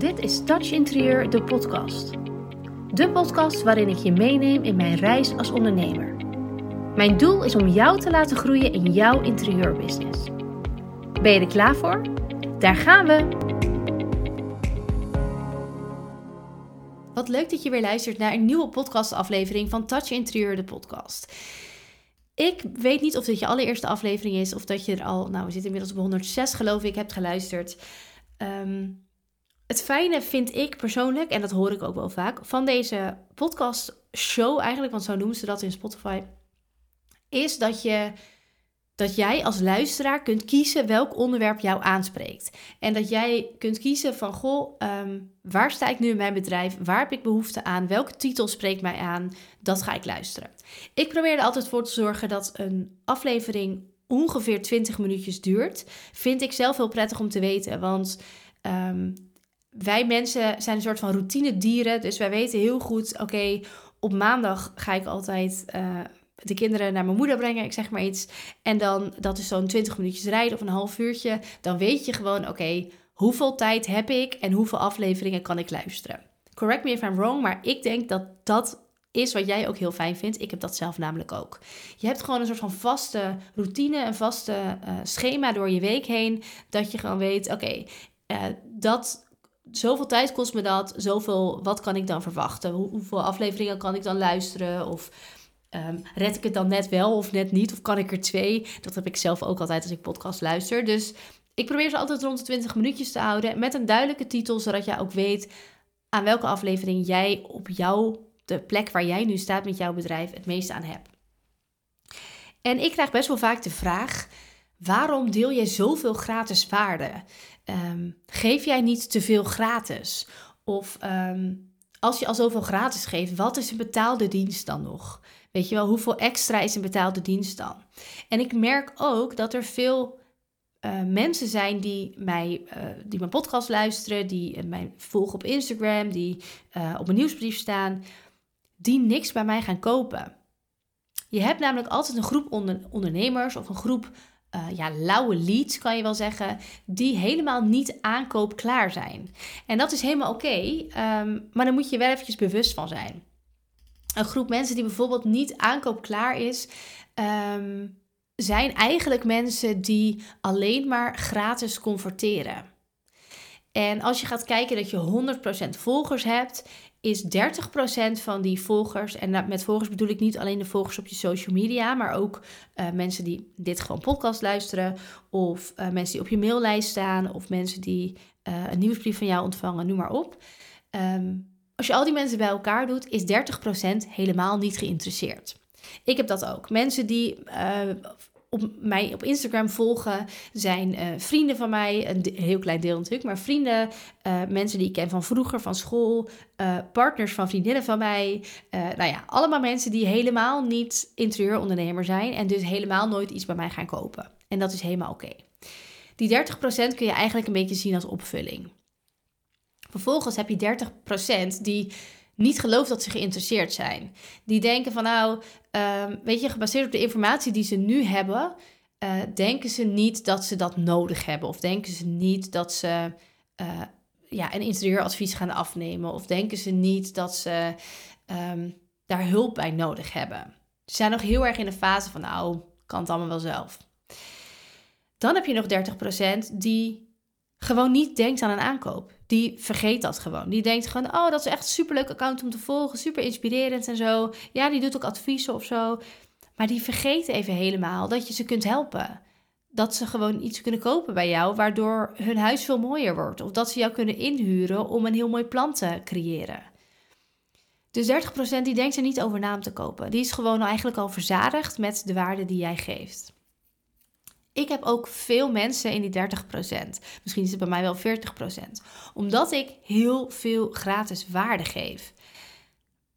Dit is Touch Interieur, de podcast. De podcast waarin ik je meeneem in mijn reis als ondernemer. Mijn doel is om jou te laten groeien in jouw interieurbusiness. Ben je er klaar voor? Daar gaan we! Wat leuk dat je weer luistert naar een nieuwe podcastaflevering van Touch Interieur, de podcast. Ik weet niet of dit je allereerste aflevering is of dat je er al, nou we zitten inmiddels op 106 geloof ik, hebt geluisterd. Um, het fijne vind ik persoonlijk, en dat hoor ik ook wel vaak, van deze podcast show eigenlijk, want zo noemen ze dat in Spotify, is dat je dat jij als luisteraar kunt kiezen welk onderwerp jou aanspreekt. En dat jij kunt kiezen van, goh, ehm, waar sta ik nu in mijn bedrijf? Waar heb ik behoefte aan? Welke titel spreekt mij aan? Dat ga ik luisteren. Ik probeer er altijd voor te zorgen dat een aflevering ongeveer 20 minuutjes duurt. Vind ik zelf heel prettig om te weten, want... Um, wij mensen zijn een soort van routine dieren. Dus wij weten heel goed, oké, op maandag ga ik altijd uh, de kinderen naar mijn moeder brengen, ik zeg maar iets. En dan, dat is zo'n 20 minuutjes rijden of een half uurtje. Dan weet je gewoon, oké, hoeveel tijd heb ik en hoeveel afleveringen kan ik luisteren. Correct me if I'm wrong, maar ik denk dat dat is wat jij ook heel fijn vindt. Ik heb dat zelf namelijk ook. Je hebt gewoon een soort van vaste routine, een vaste uh, schema door je week heen. Dat je gewoon weet, oké, eh, dat zoveel tijd kost me dat, zoveel, wat kan ik dan verwachten? hoeveel afleveringen kan ik dan luisteren? Of um, red ik het dan net wel of net niet? Of kan ik er twee? Dat heb ik zelf ook altijd als ik podcast luister. Dus ik probeer ze altijd rond de 20 minuutjes te houden met een duidelijke titel, zodat jij ook weet aan welke aflevering jij op jouw, de plek waar jij nu staat met jouw bedrijf, het meeste aan hebt. En ik krijg best wel vaak de vraag: waarom deel je zoveel gratis waarde? Ehm, geef jij niet te veel gratis? Of ehm, als je al zoveel gratis geeft, wat is een betaalde dienst dan nog? Weet je wel, hoeveel extra is een betaalde dienst dan? En ik merk ook dat er veel uh, mensen zijn die, mij, uh, die mijn podcast luisteren, die mij volgen op Instagram, die uh, op mijn nieuwsbrief staan, die niks bij mij gaan kopen. Je hebt namelijk altijd een groep onder, ondernemers of een groep uh, ja, lauwe leads, kan je wel zeggen, die helemaal niet aankoopklaar zijn. En dat is helemaal oké, ehm, maar dan moet je wel eventjes bewust van zijn. Een groep mensen die bijvoorbeeld niet aankoopklaar is, ehm, zijn eigenlijk mensen die alleen maar gratis converteren. En als je gaat kijken dat je 100% volgers hebt is 30% van die volgers, en met volgers bedoel ik niet alleen de volgers op je social media, maar ook uh, mensen die dit gewoon podcast luisteren, of uh, mensen die op je maillijst staan, of mensen die uh, een nieuwsbrief van jou ontvangen, noem maar op. Um, als je al die mensen bij elkaar doet, is 30% helemaal niet geïnteresseerd. Ik heb dat ook. Mensen die op mij op Instagram volgen zijn uh, vrienden van mij, een, heel klein deel natuurlijk, maar vrienden, uh, mensen die ik ken van vroeger, van school, uh, partners van vriendinnen van mij. nou ja, allemaal mensen die helemaal niet interieurondernemer zijn en dus helemaal nooit iets bij mij gaan kopen. En dat is helemaal oké. Die 30% kun je eigenlijk een beetje zien als opvulling. Vervolgens heb je 30% die niet gelooft dat ze geïnteresseerd zijn. Die denken van nou, ehm, weet je, gebaseerd op de informatie die ze nu hebben, uh, denken ze niet dat ze dat nodig hebben. Of denken ze niet dat ze uh, ja, een interieuradvies gaan afnemen. Of denken ze niet dat ze um, daar hulp bij nodig hebben. Ze zijn nog heel erg in de fase van nou, kan het allemaal wel zelf. Dan heb je nog 30% die gewoon niet denkt aan een aankoop. Die vergeet dat gewoon. Die denkt gewoon, oh, dat is echt een superleuk account om te volgen, super inspirerend en zo. Ja, die doet ook adviezen of zo. Maar die vergeet even helemaal dat je ze kunt helpen. Dat ze gewoon iets kunnen kopen bij jou, waardoor hun huis veel mooier wordt. Of dat ze jou kunnen inhuren om een heel mooi plan te creëren. Dus 30% die denkt er niet over na te kopen. Die is gewoon eigenlijk al verzadigd met de waarde die jij geeft. Ik heb ook veel mensen in die 30%. Misschien is het bij mij wel 40%. Omdat ik heel veel gratis waarde geef.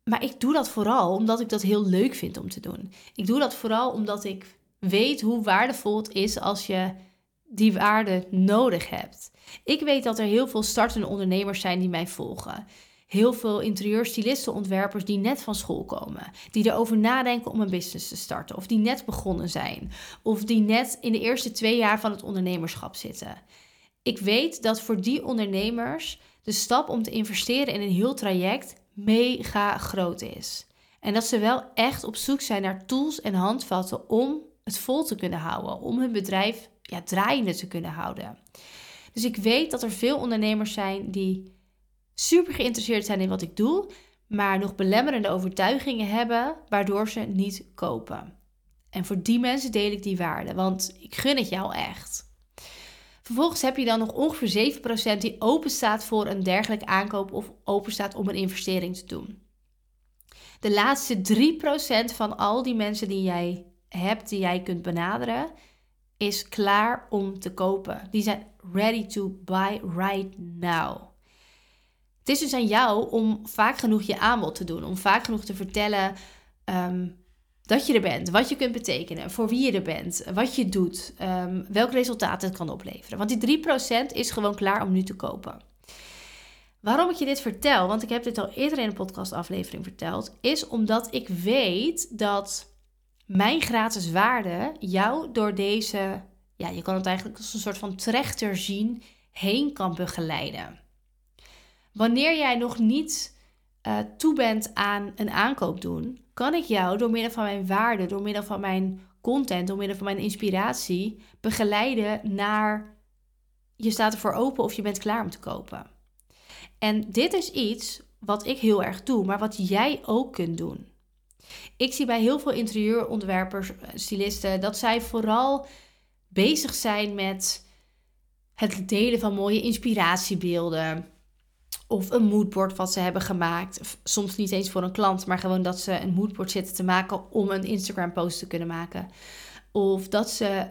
Maar ik doe dat vooral omdat ik dat heel leuk vind om te doen. Ik doe dat vooral omdat ik weet hoe waardevol het is als je die waarde nodig hebt. Ik weet dat er heel veel startende ondernemers zijn die mij volgen heel veel interieurstylisten, ontwerpers die net van school komen. Die erover nadenken om een business te starten. Of die net begonnen zijn. Of die net in de eerste twee jaar van het ondernemerschap zitten. Ik weet dat voor die ondernemers de stap om te investeren in een heel traject mega groot is. En dat ze wel echt op zoek zijn naar tools en handvatten om het vol te kunnen houden, om hun bedrijf ja, draaiende te kunnen houden. Dus ik weet dat er veel ondernemers zijn die super geïnteresseerd zijn in wat ik doe, maar nog belemmerende overtuigingen hebben waardoor ze niet kopen. En voor die mensen deel ik die waarde, want ik gun het jou echt. Vervolgens heb je dan nog ongeveer 7% die open staat voor een dergelijke aankoop of open staat om een investering te doen. De laatste 3% van al die mensen die jij hebt, die jij kunt benaderen, is klaar om te kopen. Die zijn ready to buy right now. Het is dus aan jou om vaak genoeg je aanbod te doen, om vaak genoeg te vertellen ehm, dat je er bent, wat je kunt betekenen, voor wie je er bent, wat je doet, um, welk resultaat het kan opleveren. Want die 3% is gewoon klaar om nu te kopen. Waarom ik je dit vertel, want ik heb dit al eerder in een podcastaflevering verteld, is omdat ik weet dat mijn gratis waarde jou door deze, ja, je kan het eigenlijk als een soort van trechter zien, heen kan begeleiden. Wanneer jij nog niet uh, toe bent aan een aankoop doen, kan ik jou door middel van mijn waarde, door middel van mijn content, door middel van mijn inspiratie begeleiden naar je staat ervoor open of je bent klaar om te kopen. En dit is iets wat ik heel erg doe, maar wat jij ook kunt doen. Ik zie bij heel veel interieurontwerpers, eh, stylisten, dat zij vooral bezig zijn met het delen van mooie inspiratiebeelden. Of een moodboard wat ze hebben gemaakt. Soms niet eens voor een klant, maar gewoon dat ze een moodboard zitten te maken om een Instagram post te kunnen maken. Of dat ze,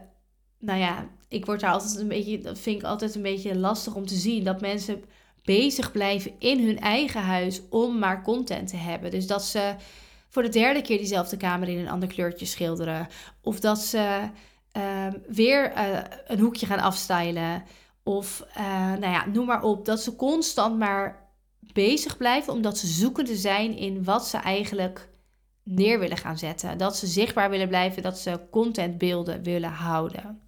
nou ja, ik word daar altijd een beetje, dat vind ik altijd een beetje lastig om te zien. Dat mensen bezig blijven in hun eigen huis om maar content te hebben. Dus dat ze voor de derde keer diezelfde kamer in een ander kleurtje schilderen. Of dat ze ehm, weer uh, een hoekje gaan afstylen. Of uh, nou ja, noem maar op. Dat ze constant maar bezig blijven omdat ze zoekende zijn in wat ze eigenlijk neer willen gaan zetten. Dat ze zichtbaar willen blijven, dat ze contentbeelden willen houden.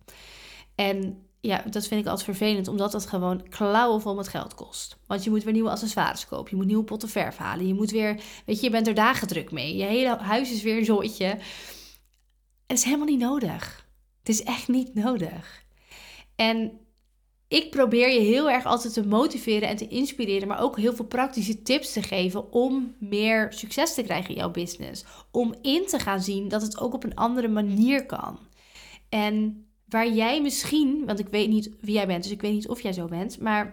En ja, dat vind ik altijd vervelend, omdat dat gewoon klauwenvol met geld kost. Want je moet weer nieuwe accessoires kopen, je moet nieuwe potten verf halen, je moet weer, weet je, je bent er dagen druk mee. Je hele huis is weer een zooitje. Het is helemaal niet nodig. Het is echt niet nodig. En ik probeer je heel erg altijd te motiveren en te inspireren, maar ook heel veel praktische tips te geven om meer succes te krijgen in jouw business. Om in te gaan zien dat het ook op een andere manier kan. En waar jij misschien, want ik weet niet wie jij bent, dus ik weet niet of jij zo bent, maar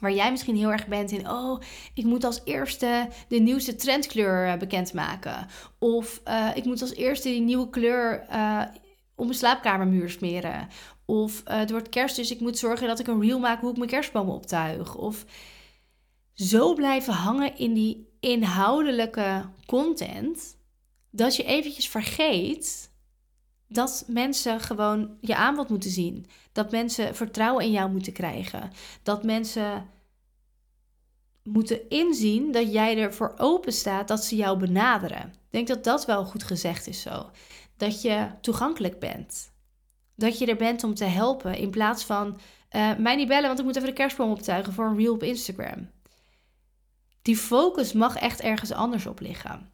waar jij misschien heel erg bent in, oh, ik moet als eerste de nieuwste trendkleur uh, bekendmaken. Of uh, ik moet als eerste die nieuwe kleur uh, op mijn slaapkamermuur smeren. Of het wordt kerst, dus ik moet zorgen dat ik een reel maak hoe ik mijn kerstboom optuig. Of zo blijven hangen in die inhoudelijke content, dat je eventjes vergeet dat mensen gewoon je aanbod moeten zien. Dat mensen vertrouwen in jou moeten krijgen. Dat mensen moeten inzien dat jij ervoor open staat dat ze jou benaderen. Ik denk dat dat wel goed gezegd is zo. Dat je toegankelijk bent. Dat je er bent om te helpen in plaats van uh, mij niet bellen, want ik moet even de kerstboom optuigen voor een reel op Instagram. Die focus mag echt ergens anders op liggen.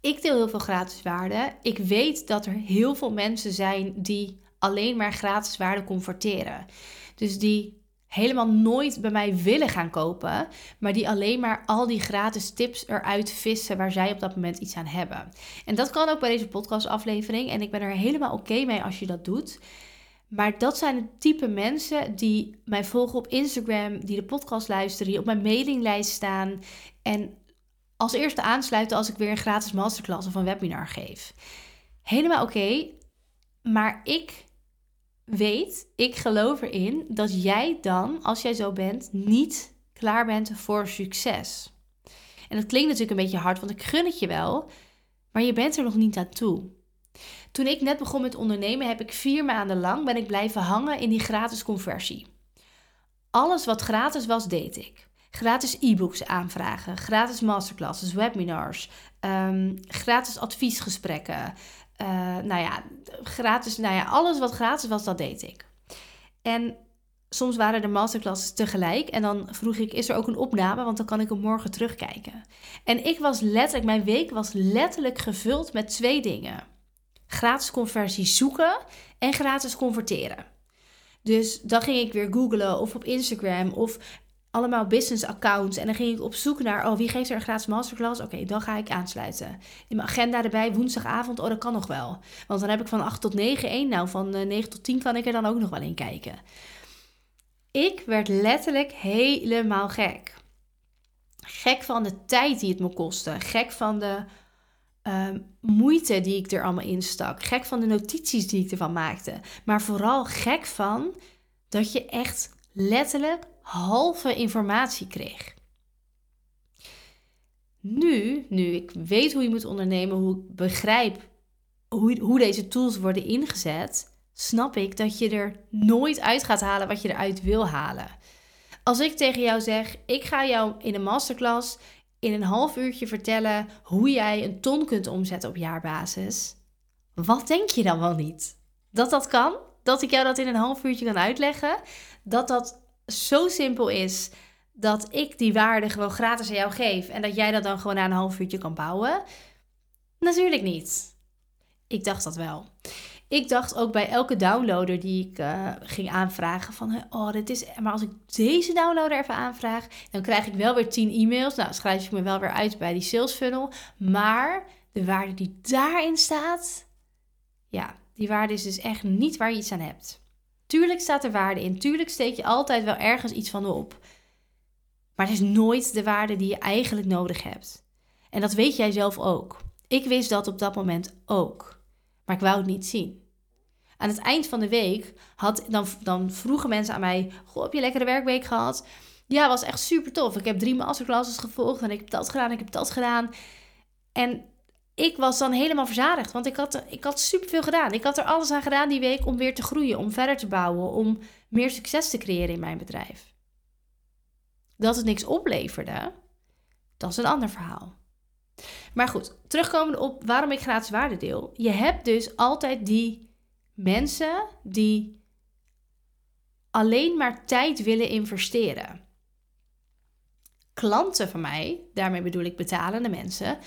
Ik deel heel veel gratis waarde. Ik weet dat er heel veel mensen zijn die alleen maar gratis waarde converteren. Dus die helemaal nooit bij mij willen gaan kopen, maar die alleen maar al die gratis tips eruit vissen waar zij op dat moment iets aan hebben. En dat kan ook bij deze podcastaflevering en ik ben er helemaal oké mee als je dat doet. Maar dat zijn het type mensen die mij volgen op Instagram, die de podcast luisteren, die op mijn mailinglijst staan en als eerste aansluiten als ik weer een gratis masterclass of een webinar geef. Helemaal oké, maar ik weet, ik geloof erin dat jij dan, als jij zo bent, niet klaar bent voor succes. En dat klinkt natuurlijk een beetje hard, want ik gun het je wel, maar je bent er nog niet aan toe. Toen ik net begon met ondernemen, heb ik vier maanden lang ben ik blijven hangen in die gratis conversie. Alles wat gratis was, deed ik gratis e-books aanvragen, gratis masterclasses, webinars, um, gratis adviesgesprekken. Uh, nou ja, gratis, nou ja, alles wat gratis was, dat deed ik. En soms waren de masterclasses tegelijk. En dan vroeg ik, is er ook een opname? Want dan kan ik hem morgen terugkijken. En ik was letterlijk, mijn week was letterlijk gevuld met twee dingen. Gratis conversie zoeken en gratis converteren. Dus dan ging ik weer googlen of op Instagram of allemaal business accounts. En dan ging ik op zoek naar, oh, wie geeft er een gratis masterclass? Oké, dan ga ik aansluiten. In mijn agenda erbij, woensdagavond, oh, dat kan nog wel. Want dan heb ik van 8 tot 9 één. Nou, van 9 eh, tot 10 kan ik er dan ook nog wel in kijken. Ik werd letterlijk helemaal gek. Gek van de tijd die het me kostte. Gek van de uh, moeite die ik er allemaal in stak. Gek van de notities die ik ervan maakte. Maar vooral gek van dat je echt letterlijk halve informatie kreeg. Nu, nu ik weet hoe je moet ondernemen, hoe ik begrijp hoe, hoe deze tools worden ingezet, snap ik dat je er nooit uit gaat halen wat je eruit wil halen. Als ik tegen jou zeg, ik ga jou in een masterclass in een half uurtje vertellen hoe jij een ton kunt omzetten op jaarbasis, wat denk je dan wel niet? Dat dat kan? Dat ik jou dat in een half uurtje kan uitleggen? Dat dat zo simpel is dat ik die waarde gewoon gratis aan jou geef en dat jij dat dan gewoon na een half uurtje kan bouwen? Natuurlijk niet. Ik dacht dat wel. Ik dacht ook bij elke downloader die ik uh, ging aanvragen van, oh, dit is, maar als ik deze downloader even aanvraag, dan krijg ik wel weer 10 e-mails. Nou, schrijf ik me wel weer uit bij die sales funnel. Maar de waarde die daarin staat, ja, die waarde is dus echt niet waar je iets aan hebt. Tuurlijk staat er waarde in. Tuurlijk steek je altijd wel ergens iets van op. Maar het is nooit de waarde die je eigenlijk nodig hebt. En dat weet jij zelf ook. Ik wist dat op dat moment ook. Maar ik wou het niet zien. Aan het eind van de week had, dan, dan vroegen mensen aan mij: Goh, heb je lekkere werkweek gehad? Ja, was echt super tof. Ik heb drie masterclasses gevolgd en ik heb dat gedaan, ik heb dat gedaan. En ik was dan helemaal verzadigd, want ik had, ik had superveel gedaan. Ik had er alles aan gedaan die week om weer te groeien, om verder te bouwen, om meer succes te creëren in mijn bedrijf. Dat het niks opleverde, dat is een ander verhaal. Maar goed, terugkomend op waarom ik gratis waarde deel. Je hebt dus altijd die mensen die alleen maar tijd willen investeren. Klanten van mij, daarmee bedoel ik betalende mensen,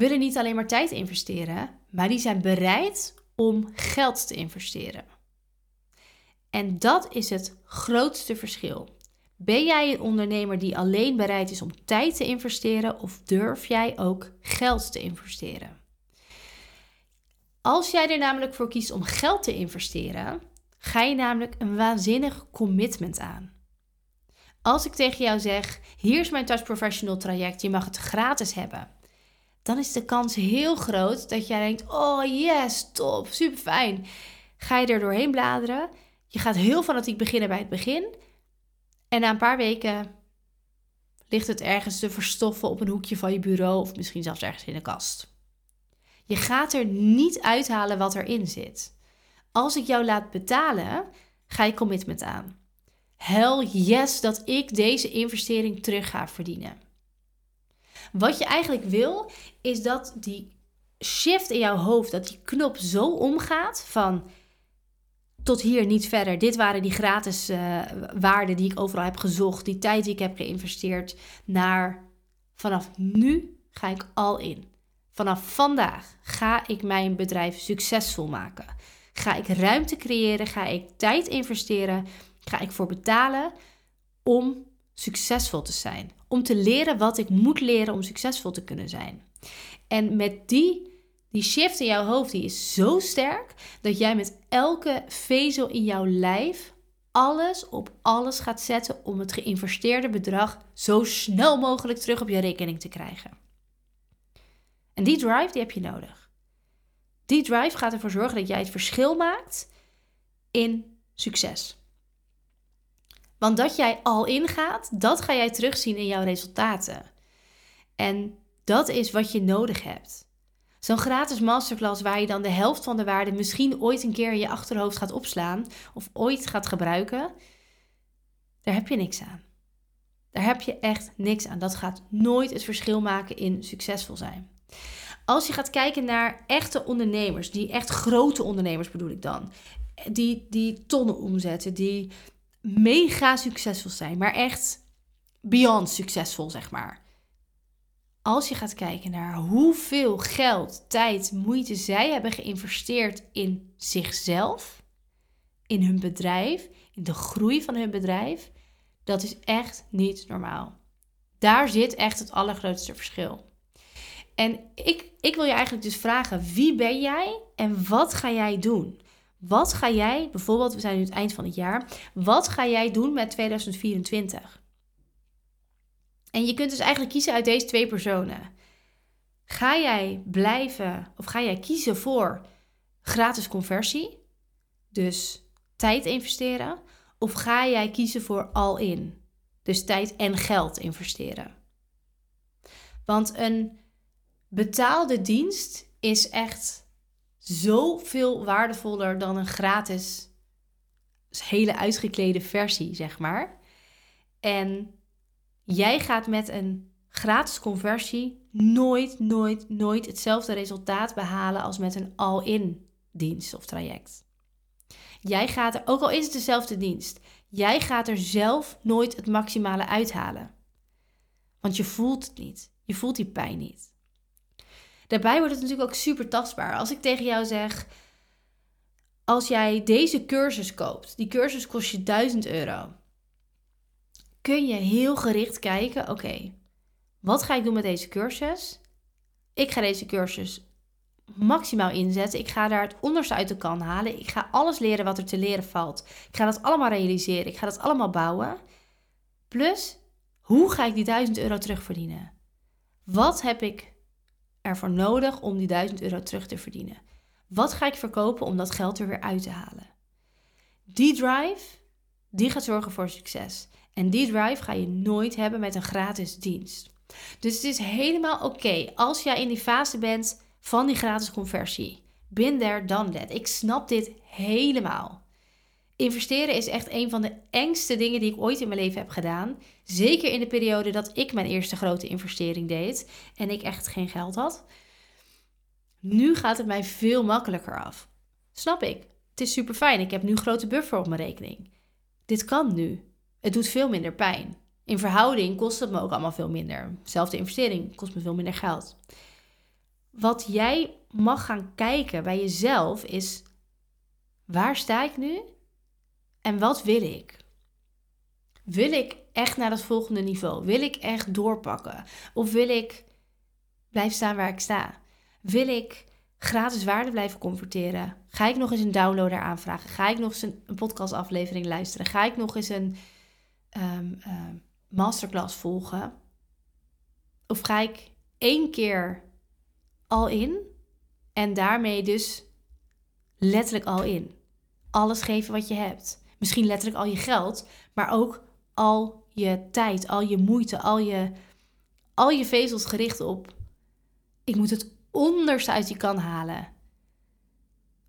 willen niet alleen maar tijd investeren, maar die zijn bereid om geld te investeren. En dat is het grootste verschil. Ben jij een ondernemer die alleen bereid is om tijd te investeren of durf jij ook geld te investeren? Als jij er namelijk voor kiest om geld te investeren, ga je namelijk een waanzinnig commitment aan. Als ik tegen jou zeg: hier is mijn Touch Professional traject, je mag het gratis hebben dan is de kans heel groot dat jij denkt: oh yes, top, super fijn. Ga je er doorheen bladeren. Je gaat heel fanatiek beginnen bij het begin. En na een paar weken ligt het ergens te verstoffen op een hoekje van je bureau of misschien zelfs ergens in de kast. Je gaat er niet uithalen wat erin zit. Als ik jou laat betalen, ga je commitment aan. Hell yes dat ik deze investering terug ga verdienen. Wat je eigenlijk wil, is dat die shift in jouw hoofd, dat die knop zo omgaat van tot hier niet verder. Dit waren die gratis uh, waarden die ik overal heb gezocht, die tijd die ik heb geïnvesteerd, naar vanaf nu ga ik al in. Vanaf vandaag ga ik mijn bedrijf succesvol maken. Ga ik ruimte creëren, ga ik tijd investeren, ga ik voor betalen om succesvol te zijn. Om te leren wat ik moet leren om succesvol te kunnen zijn. En met die, die shift in jouw hoofd, die is zo sterk dat jij met elke vezel in jouw lijf alles op alles gaat zetten om het geïnvesteerde bedrag zo snel mogelijk terug op je rekening te krijgen. En die drive die heb je nodig. Die drive gaat ervoor zorgen dat jij het verschil maakt in succes. Want dat jij al ingaat, dat ga jij terugzien in jouw resultaten. En dat is wat je nodig hebt. Zo'n gratis masterclass waar je dan de helft van de waarde misschien ooit een keer in je achterhoofd gaat opslaan of ooit gaat gebruiken, daar heb je niks aan. Daar heb je echt niks aan. Dat gaat nooit het verschil maken in succesvol zijn. Als je gaat kijken naar echte ondernemers, die echt grote ondernemers bedoel ik dan, die, die tonnen omzetten, die mega succesvol zijn, maar echt beyond succesvol, zeg maar. Als je gaat kijken naar hoeveel geld, tijd, moeite zij hebben geïnvesteerd in zichzelf, in hun bedrijf, in de groei van hun bedrijf, dat is echt niet normaal. Daar zit echt het allergrootste verschil. En ik, ik wil je eigenlijk dus vragen: wie ben jij en wat ga jij doen? Wat ga jij, bijvoorbeeld, we zijn nu het eind van het jaar, wat ga jij doen met 2024? En je kunt dus eigenlijk kiezen uit deze twee personen. Ga jij blijven of ga jij kiezen voor gratis conversie, dus tijd investeren, of ga jij kiezen voor all-in, dus tijd en geld investeren? Want een betaalde dienst is echt zoveel waardevoller dan een gratis, hele uitgeklede versie, zeg maar. En jij gaat met een gratis conversie nooit, nooit, nooit hetzelfde resultaat behalen als met een all-in dienst of traject. Jij gaat er, ook al is het dezelfde dienst, jij gaat er zelf nooit het maximale uithalen. Want je voelt het niet. Je voelt die pijn niet. Daarbij wordt het natuurlijk ook super tastbaar. Als ik tegen jou zeg, als jij deze cursus koopt, die cursus kost je 1000 euro, kun je heel gericht kijken, oké, wat ga ik doen met deze cursus? Ik ga deze cursus maximaal inzetten. Ik ga daar het onderste uit de kan halen. Ik ga alles leren wat er te leren valt. Ik ga dat allemaal realiseren. Ik ga dat allemaal bouwen. Plus, hoe ga ik die 1000 euro terugverdienen? Wat heb ik ervoor nodig om die 1000 euro terug te verdienen? Wat ga ik verkopen om dat geld er weer uit te halen? Die drive, die gaat zorgen voor succes. En die drive ga je nooit hebben met een gratis dienst. Dus het is helemaal oké als jij in die fase bent van die gratis conversie. Bin there, done that. Ik snap dit helemaal. Investeren is echt een van de engste dingen die ik ooit in mijn leven heb gedaan. Zeker in de periode dat ik mijn eerste grote investering deed en ik echt geen geld had. Nu gaat het mij veel makkelijker af. Snap ik. Het is super fijn. Ik heb nu grote buffer op mijn rekening. Dit kan nu. Het doet veel minder pijn. In verhouding kost het me ook allemaal veel minder. Zelfde investering kost me veel minder geld. Wat jij mag gaan kijken bij jezelf is: waar sta ik nu en wat wil ik? Wil ik echt naar het volgende niveau? Wil ik echt doorpakken? Of wil ik blijven staan waar ik sta? Wil ik gratis waarde blijven converteren? Ga ik nog eens een downloader aanvragen? Ga ik nog eens een, podcastaflevering luisteren? Ga ik nog eens een um, masterclass volgen? Of ga ik één keer al in en daarmee dus letterlijk al in? Alles geven wat je hebt. Misschien letterlijk al je geld, maar ook al je tijd, al je moeite, al je, al je vezels gericht op. Ik moet het onderste uit je kan halen.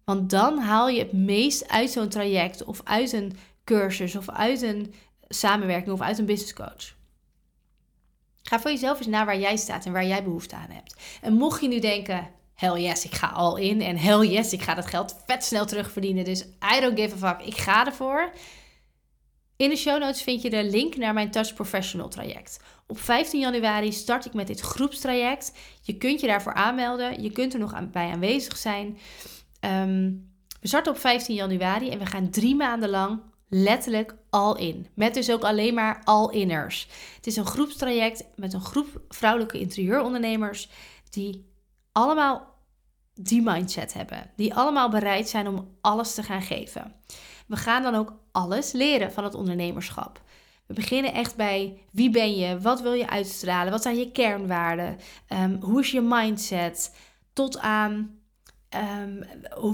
Want dan haal je het meest uit zo'n traject of uit een cursus of uit een samenwerking of uit een business coach. Ga voor jezelf eens naar waar jij staat en waar jij behoefte aan hebt. En mocht je nu denken, hell yes, ik ga al in en hell yes, ik ga dat geld vet snel terugverdienen. Dus I don't give a fuck, ik ga ervoor. In de show notes vind je de link naar mijn Touch Professional traject. Op 15 januari start ik met dit groepstraject. Je kunt je daarvoor aanmelden. Je kunt er nog bij aanwezig zijn. Ehm, we starten op 15 januari en we gaan drie maanden lang letterlijk al in. Met dus ook alleen maar all-inners. Het is een groepstraject met een groep vrouwelijke interieurondernemers die allemaal die mindset hebben. Die allemaal bereid zijn om alles te gaan geven. We gaan dan ook alles leren van het ondernemerschap. We beginnen echt bij wie ben je, wat wil je uitstralen, wat zijn je kernwaarden, um, hoe is je mindset, tot aan um,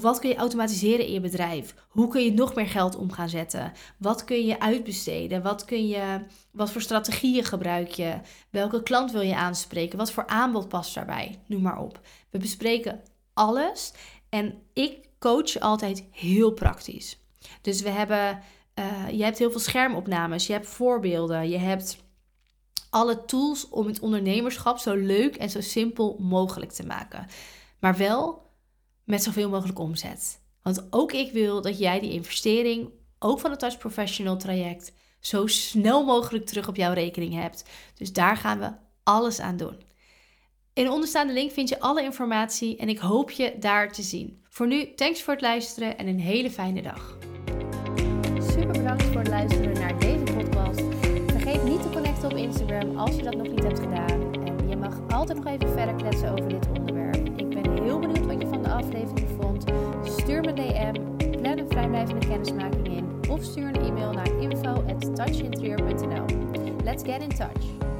wat kun je automatiseren in je bedrijf, hoe kun je nog meer geld om gaan zetten, wat kun je uitbesteden, wat, kun je, wat voor strategieën gebruik je, welke klant wil je aanspreken, wat voor aanbod past daarbij, noem maar op. We bespreken alles en ik coach altijd heel praktisch. Dus we hebben, uh, je hebt heel veel schermopnames, je hebt voorbeelden, je hebt alle tools om het ondernemerschap zo leuk en zo simpel mogelijk te maken. Maar wel met zoveel mogelijk omzet. Want ook ik wil dat jij die investering, ook van het Touch Professional traject, zo snel mogelijk terug op jouw rekening hebt. Dus daar gaan we alles aan doen. In de onderstaande link vind je alle informatie en ik hoop je daar te zien. Voor nu, thanks voor het luisteren en een hele fijne dag. Super bedankt voor het luisteren naar deze podcast. Vergeet niet te connecten op Instagram als je dat nog niet hebt gedaan. En je mag altijd nog even verder kletsen over dit onderwerp. Ik ben heel benieuwd wat je van de aflevering vond. Stuur me een DM, plan een vrijblijvende kennismaking in of stuur een e-mail naar info@touchinterieur.nl. Let's get in touch.